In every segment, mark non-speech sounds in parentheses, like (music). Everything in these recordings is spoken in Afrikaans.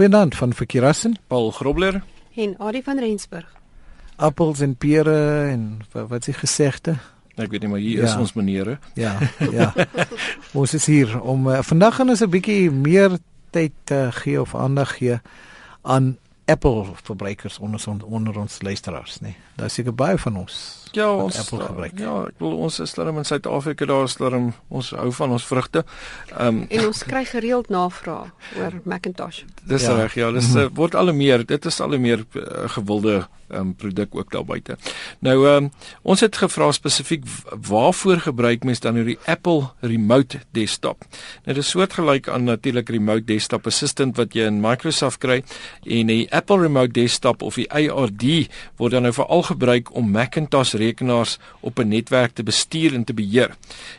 Goeienaand van Verkeerassen. Paul Grobler en Adie van Rensburg. Appels en pere en wat s'e gesegde? Ek weet nie maar hier ja. is ons menere. Ja, ja. (laughs) ons is hier om uh, vandag gaan ons 'n bietjie meer tyd uh, gee of aandag gee aan Apple verbruikers onder ons onder ons luisteraars, nê. Nee. Daar seker baie van ons Ja, ons Apple gebruik. Ja, ek wil ons is darm in Suid-Afrika daar is darm ons hou van ons vrugte. Ehm um, en ons kry gereeld navrae oor Macintosh. Dis ja. reg, ja, dis mm -hmm. word al meer, dit is al meer uh, gewilde um, produk ook daar buite. Nou ehm um, ons het gevra spesifiek waarvoor gebruik mens dan nou die Apple Remote Desktop. Nou dit is soortgelyk aan natuurlik Remote Desktop Assistant wat jy in Microsoft kry en die Apple Remote Desktop of die ARD word dan nou veral gebruik om Macintosh rekenaars op 'n netwerk te bestuur en te beheer.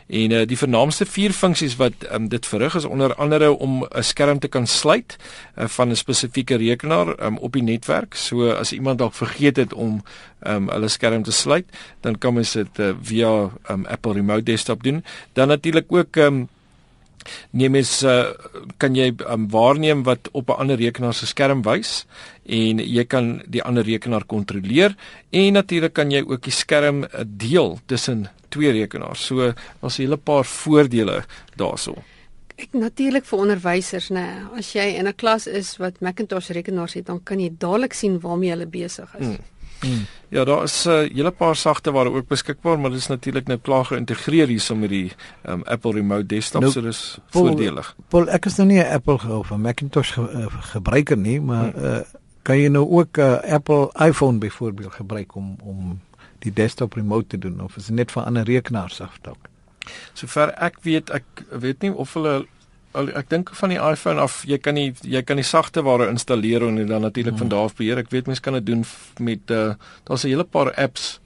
En uh, die vernaamste vier funksies wat um, dit verrig is onder andere om 'n skerm te kan sluit uh, van 'n spesifieke rekenaar um, op die netwerk. So as iemand dalk vergeet het om um, hulle skerm te sluit, dan kan mens dit uh, via um, Apple Remote Desktop doen. Dan natuurlik ook um, neem mens uh, kan jy um, waarneem wat op 'n ander rekenaar se skerm wys en jy kan die ander rekenaar kontroleer en natuurlik kan jy ook die skerm uh, deel tussen twee rekenaars. So daar's 'n hele paar voordele daaroor. Ek natuurlik vir onderwysers nê, as jy in 'n klas is wat Macintosh rekenaars het, dan kan jy dadelik sien waarmee hulle besig is. Hmm. Hmm. Ja, daar is 'n uh, hele paar sagte ware ook beskikbaar, maar dit is natuurlik nou klaar geïntegreer hierso met die um, Apple Remote Desktop, nou, so dis voordelig. Paul, ek is nou nie 'n Apple of 'n Macintosh ge, uh, gebruiker nie, maar hmm. uh, kan jy nou ook 'n uh, Apple iPhone byvoorbeeld gebruik om om die desktop remote te doen of is dit net vir ander rekenaars af dalk? Sover ek weet, ek weet nie of hulle ek dink van die iPhone af jy kan nie jy kan die sagte ware installeer en dan natuurlik hmm. van daar af beheer. Ek weet mense kan dit doen met uh daar's 'n hele paar apps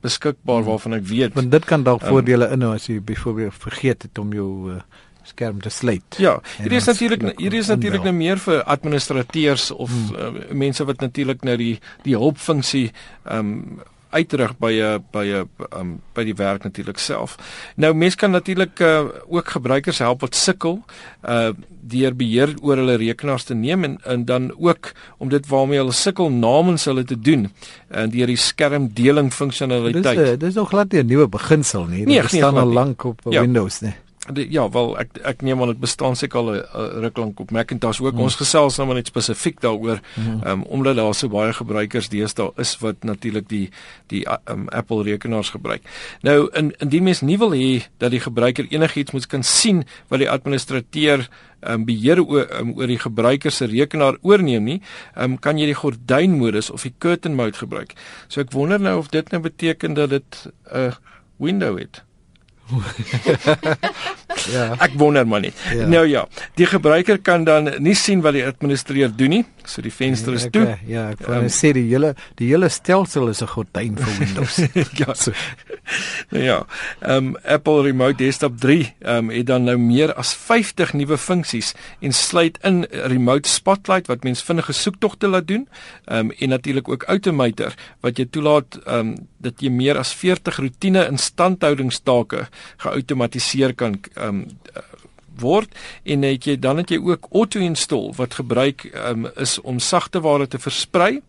beskikbaar hmm. waarvan ek weet. Want dit kan dalk um, voordele inhou as jy byvoorbeeld vergeet het om jou uh, skerm te sluit. Ja, hier is natuurlik hier is natuurlik nou meer vir administrateurs of hmm. uh, mense wat natuurlik nou die die hulpfunksie um uitrig by 'n by 'n um, by die werk natuurlik self. Nou mense kan natuurlik uh, ook gebruikers help wat sukkel uh deur beheer oor hulle rekenaars te neem en en dan ook om dit waarmee hulle sukkel namens hulle te doen en uh, deur die skermdeling funksionaliteit. Dis dis nog glad nie 'n nuwe beginsel nie. Dit staan al lank op ja. Windows, nee die, ja, wel ek ek neem aan dit bestaan seker al 'n ruk lank op Macintosh ook. Mm. Ons gesels nou maar net spesifiek daaroor, mm. um, omdat daar so baie gebruikers deesdae is wat natuurlik die die um, Apple rekenaars gebruik. Nou in indien mens nie wil hê dat die gebruiker enigiets moet kan sien wat die administrateur um, beheer oor um, oor die gebruiker se rekenaar oorneem nie, um, kan jy die gordynmodus of die curtain mode gebruik. So ek wonder nou of dit nou beteken dat dit 'n uh, window het. Ja. Ek wonder maar net. Ja. Nou ja, die gebruiker kan dan nie sien wat die administrateur doen nie. So die venster is toe. Okay, ja, ek wou um, sê die hele die hele stelsel is 'n gordyn vir Windows. (laughs) ja. So. Nou ja. Ehm um, Apple Remote Desktop 3 ehm um, het dan nou meer as 50 nuwe funksies en sluit in Remote Spotlight wat mens vinnige soektogte laat doen. Ehm um, en natuurlik ook Automator wat jy toelaat ehm um, dat jy meer as 40 roetine instandhoudingstake geautomatiseer kan ehm um, word en het jy dan het jy ook auto install wat gebruik um, is om sagte ware te versprei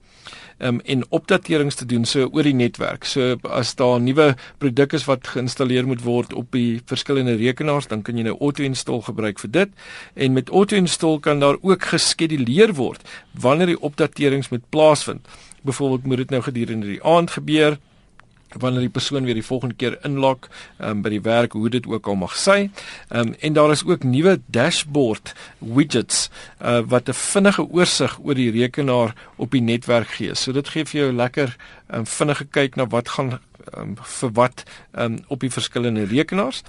um, en opdaterings te doen so oor die netwerk. So as daar nuwe produk is wat geïnstalleer moet word op die verskillende rekenaars, dan kan jy nou auto install gebruik vir dit. En met auto install kan daar ook geskeduleer word wanneer die opdaterings moet plaasvind. Byvoorbeeld moet dit nou gedurende die aand gebeur wanneer die persoon weer die volgende keer inlog um, by die werk hoe dit ook al mag sê. Um, en daar is ook nuwe dashboard widgets uh, wat 'n vinnige oorsig oor die rekenaar op die netwerk gee. So dit gee vir jou lekker um, vinnige kyk na wat gaan um, vir wat um, op die verskillende rekenaars.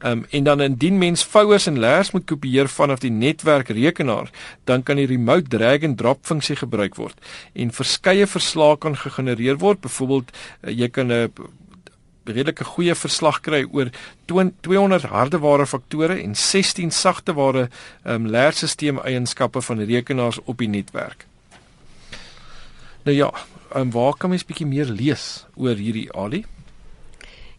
Um, en dan indien mens vouers en leers moet kopieer vanaf die netwerkrekenaar, dan kan die remote drag and drop funksie gebruik word en verskeie verslae kan gegenereer word. Byvoorbeeld, uh, jy kan 'n redelike goeie verslag kry oor 200 hardeware faktore en 16 sagteware um, leerstelsel eienskappe van rekenaars op die netwerk. Nou ja, um, waar kan mens bietjie meer lees oor hierdie Ali?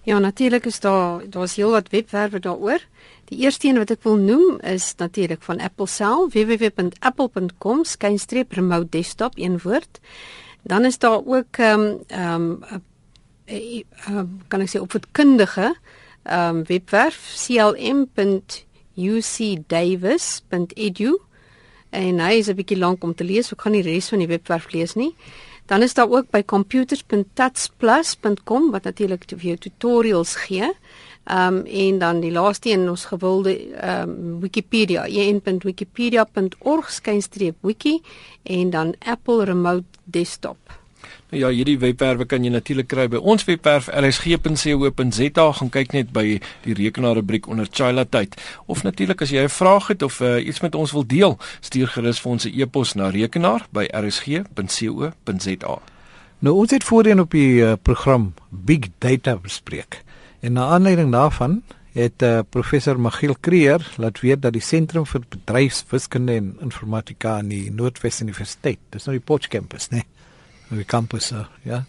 Ja, natuurlik is daar daar's heelwat webwerwe daaroor. Die eerste een wat ek wil noem is natuurlik van Apple self, www.apple.com/remote desktop een woord. Dan is daar ook ehm um, ehm um, kan ek sê opvoedkundige ehm um, webwerf clm.ucdavis.edu en hy is 'n bietjie lank om te lees, so ek gaan nie res van die webwerf lees nie. Dan is daar ook by computers.tatsplus.com wat natuurlik vir jou tutorials gee. Ehm um, en dan die laaste een ons gewilde ehm um, Wikipedia, en.wikipedia.org/wiki en dan Apple Remote Desktop. Nou ja, hierdie webwerwe kan jy natuurlik kry by ons webwerf rsg.co.za. Gaan kyk net by die rekenaar rubriek onder Chila tyd. Of natuurlik as jy 'n vraag het of uh, iets met ons wil deel, stuur gerus vir ons 'n e-pos na rekenaar by rsg.co.za. Nou ons het voorheen op die uh, program Big Data bespreek. En na aanleiding daarvan het uh, professor Magiel Kreer laat weet dat die sentrum vir bedryfswiskunde en informatika aan die Noordwes Universiteit, dis nou die Potch kampus, né? Nee, op die kampus uh, ja.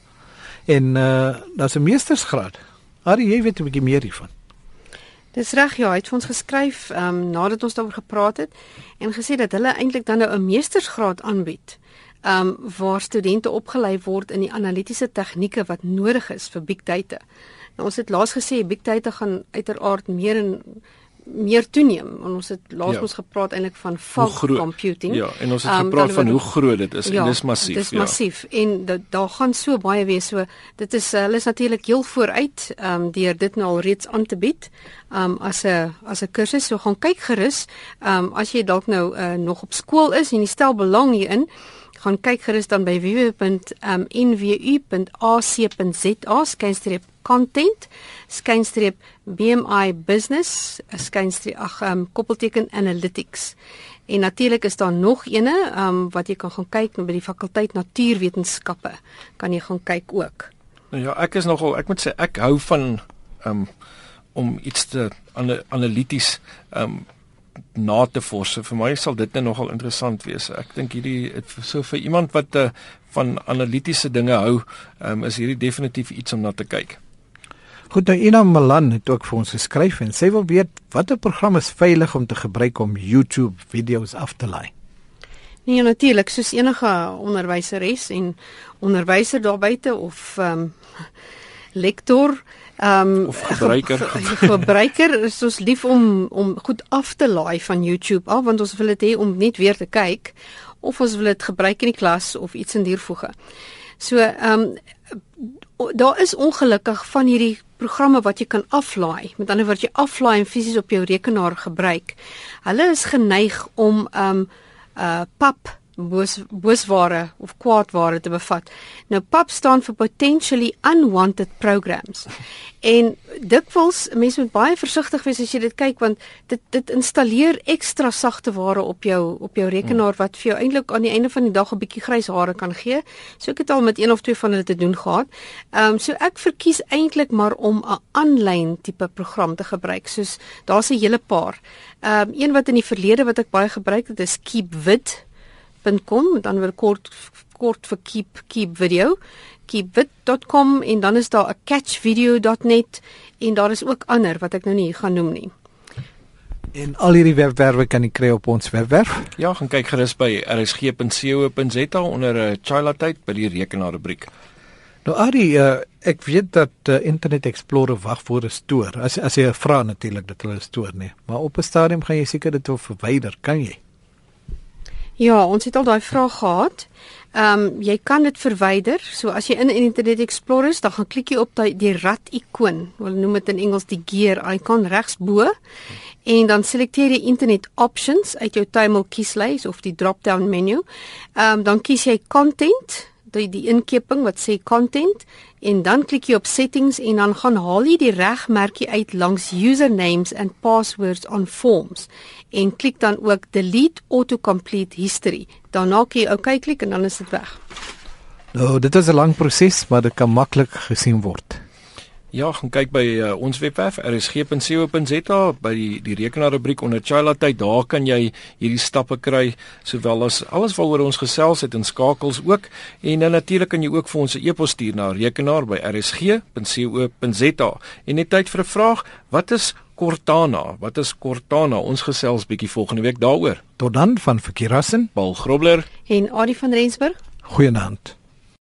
En uh daar's 'n meestersgraad. Ari, jy weet 'n bietjie meer hiervan. Dis reg, ja, hy het vir ons geskryf ehm um, nadat ons daaroor gepraat het en gesê dat hulle eintlik dan nou 'n meestersgraad aanbied. Ehm um, waar studente opgelei word in die analitiese tegnieke wat nodig is vir big data. Nou, ons het laas gesê big data gaan uiteraard meer en meer toeneem en ons het laas ja. ons gepraat eintlik van fog computing. Ja, en ons het um, gepraat van hoe groot dit is ja, en dis massief. Dis ja. massief en daar gaan so baie wees so dit is hulle is natuurlik heel vooruit um deur dit nou al reeds aan te bied um as 'n as 'n kursus so gaan kyk gerus um as jy dalk nou uh, nog op skool is en jy stel belang hierin gaan kyk gerus dan by www.nwu.ac.za skynstreep content skynstreep BMI business skynstreep ag um, koppelteken analytics en natuurlik is daar nog eene um, wat jy kan gaan kyk by die fakulteit natuurwetenskappe kan jy gaan kyk ook nou ja ek is nogal ek moet sê ek hou van um, om iets te analities um, na te vors. Vir my sal dit net nogal interessant wees. Ek dink hierdie so vir iemand wat uh, van analitiese dinge hou, um, is hierdie definitief iets om na te kyk. Goed, nou Ina Malan het ook vir ons geskryf en sy wil weet watter program is veilig om te gebruik om YouTube video's af te laai. Nee, natuurlik, soos enige onderwyseres en onderwyser daar buite of ehm um, lektor ehm um, of gebruiker ge gebruiker is ons lief om om goed af te laai van YouTube af want ons wil dit hê om net weer te kyk of ons wil dit gebruik in die klas of iets in diervoege. So ehm um, daar is ongelukkig van hierdie programme wat jy kan aflaai. Met ander woorde jy aflaai en fisies op jou rekenaar gebruik. Hulle is geneig om um uh pap boos boosware of kwaadware te bevat. Nou PUP staan vir potentially unwanted programs. (laughs) En dikwels mense moet baie versigtig wees as jy dit kyk want dit dit installeer ekstra sagte ware op jou op jou rekenaar wat vir jou eintlik aan die einde van die dag 'n bietjie grys hare kan gee. So ek het al met een of twee van hulle te doen gehad. Ehm um, so ek verkies eintlik maar om 'n aanlyn tipe program te gebruik. Soos daar's 'n hele paar. Ehm um, een wat in die verlede wat ek baie gebruik het is Keepwit keepwit.com dan word kort kort vir keep keep video keepwit.com en dan is daar 'n catchvideo.net en daar is ook ander wat ek nou nie gaan noem nie. En al hierdie webwerwe kan jy kry op ons webwerf. Ja, gaan kyk gerus by rsg.co.za onder 'n eh, childhood by die rekenaar rubriek. Nou Ari, uh, ek weet dat uh, Internet Explorer wag vir 'n stoor. As as jy vra natuurlik dat hulle stoor nie, maar op 'n stadium gaan jy seker dit wil verwyder, kan jy? Ja, ons het al daai vraag gehad. Ehm um, jy kan dit verwyder. So as jy in Internet Explorer is, dan gaan klik jy op die, die rat ikoon. Hulle noem dit in Engels die gear icon regs bo. En dan selekteer jy Internet Options uit jou tuimel kieslys of die drop-down menu. Ehm um, dan kies jy Content, die die inkeping wat sê Content en dan klik jy op Settings en dan gaan haal jy die regmerkie uit langs Usernames and Passwords on Forms en klik dan ook delete autocomplete history. Daarna kan jy okay klik en dan is dit weg. Nou, dit is 'n lang proses, maar dit kan maklik gesien word. Ja, gaan kyk by uh, ons webwerf rsg.co.za by die die rekenaarrubriek onder Chila tyd. Daar kan jy hierdie stappe kry sowel as alles waaroor ons gesels het en skakels ook. En dan natuurlik kan jy ook vir ons 'n e-pos stuur na rekenaar by rsg.co.za. En net tyd vir 'n vraag, wat is Cortana? Wat is Cortana? Ons gesels bietjie volgende week daaroor. Tot dan van Verkeerassen. Paul Grobler En Adie van Rensburg Goeienaand.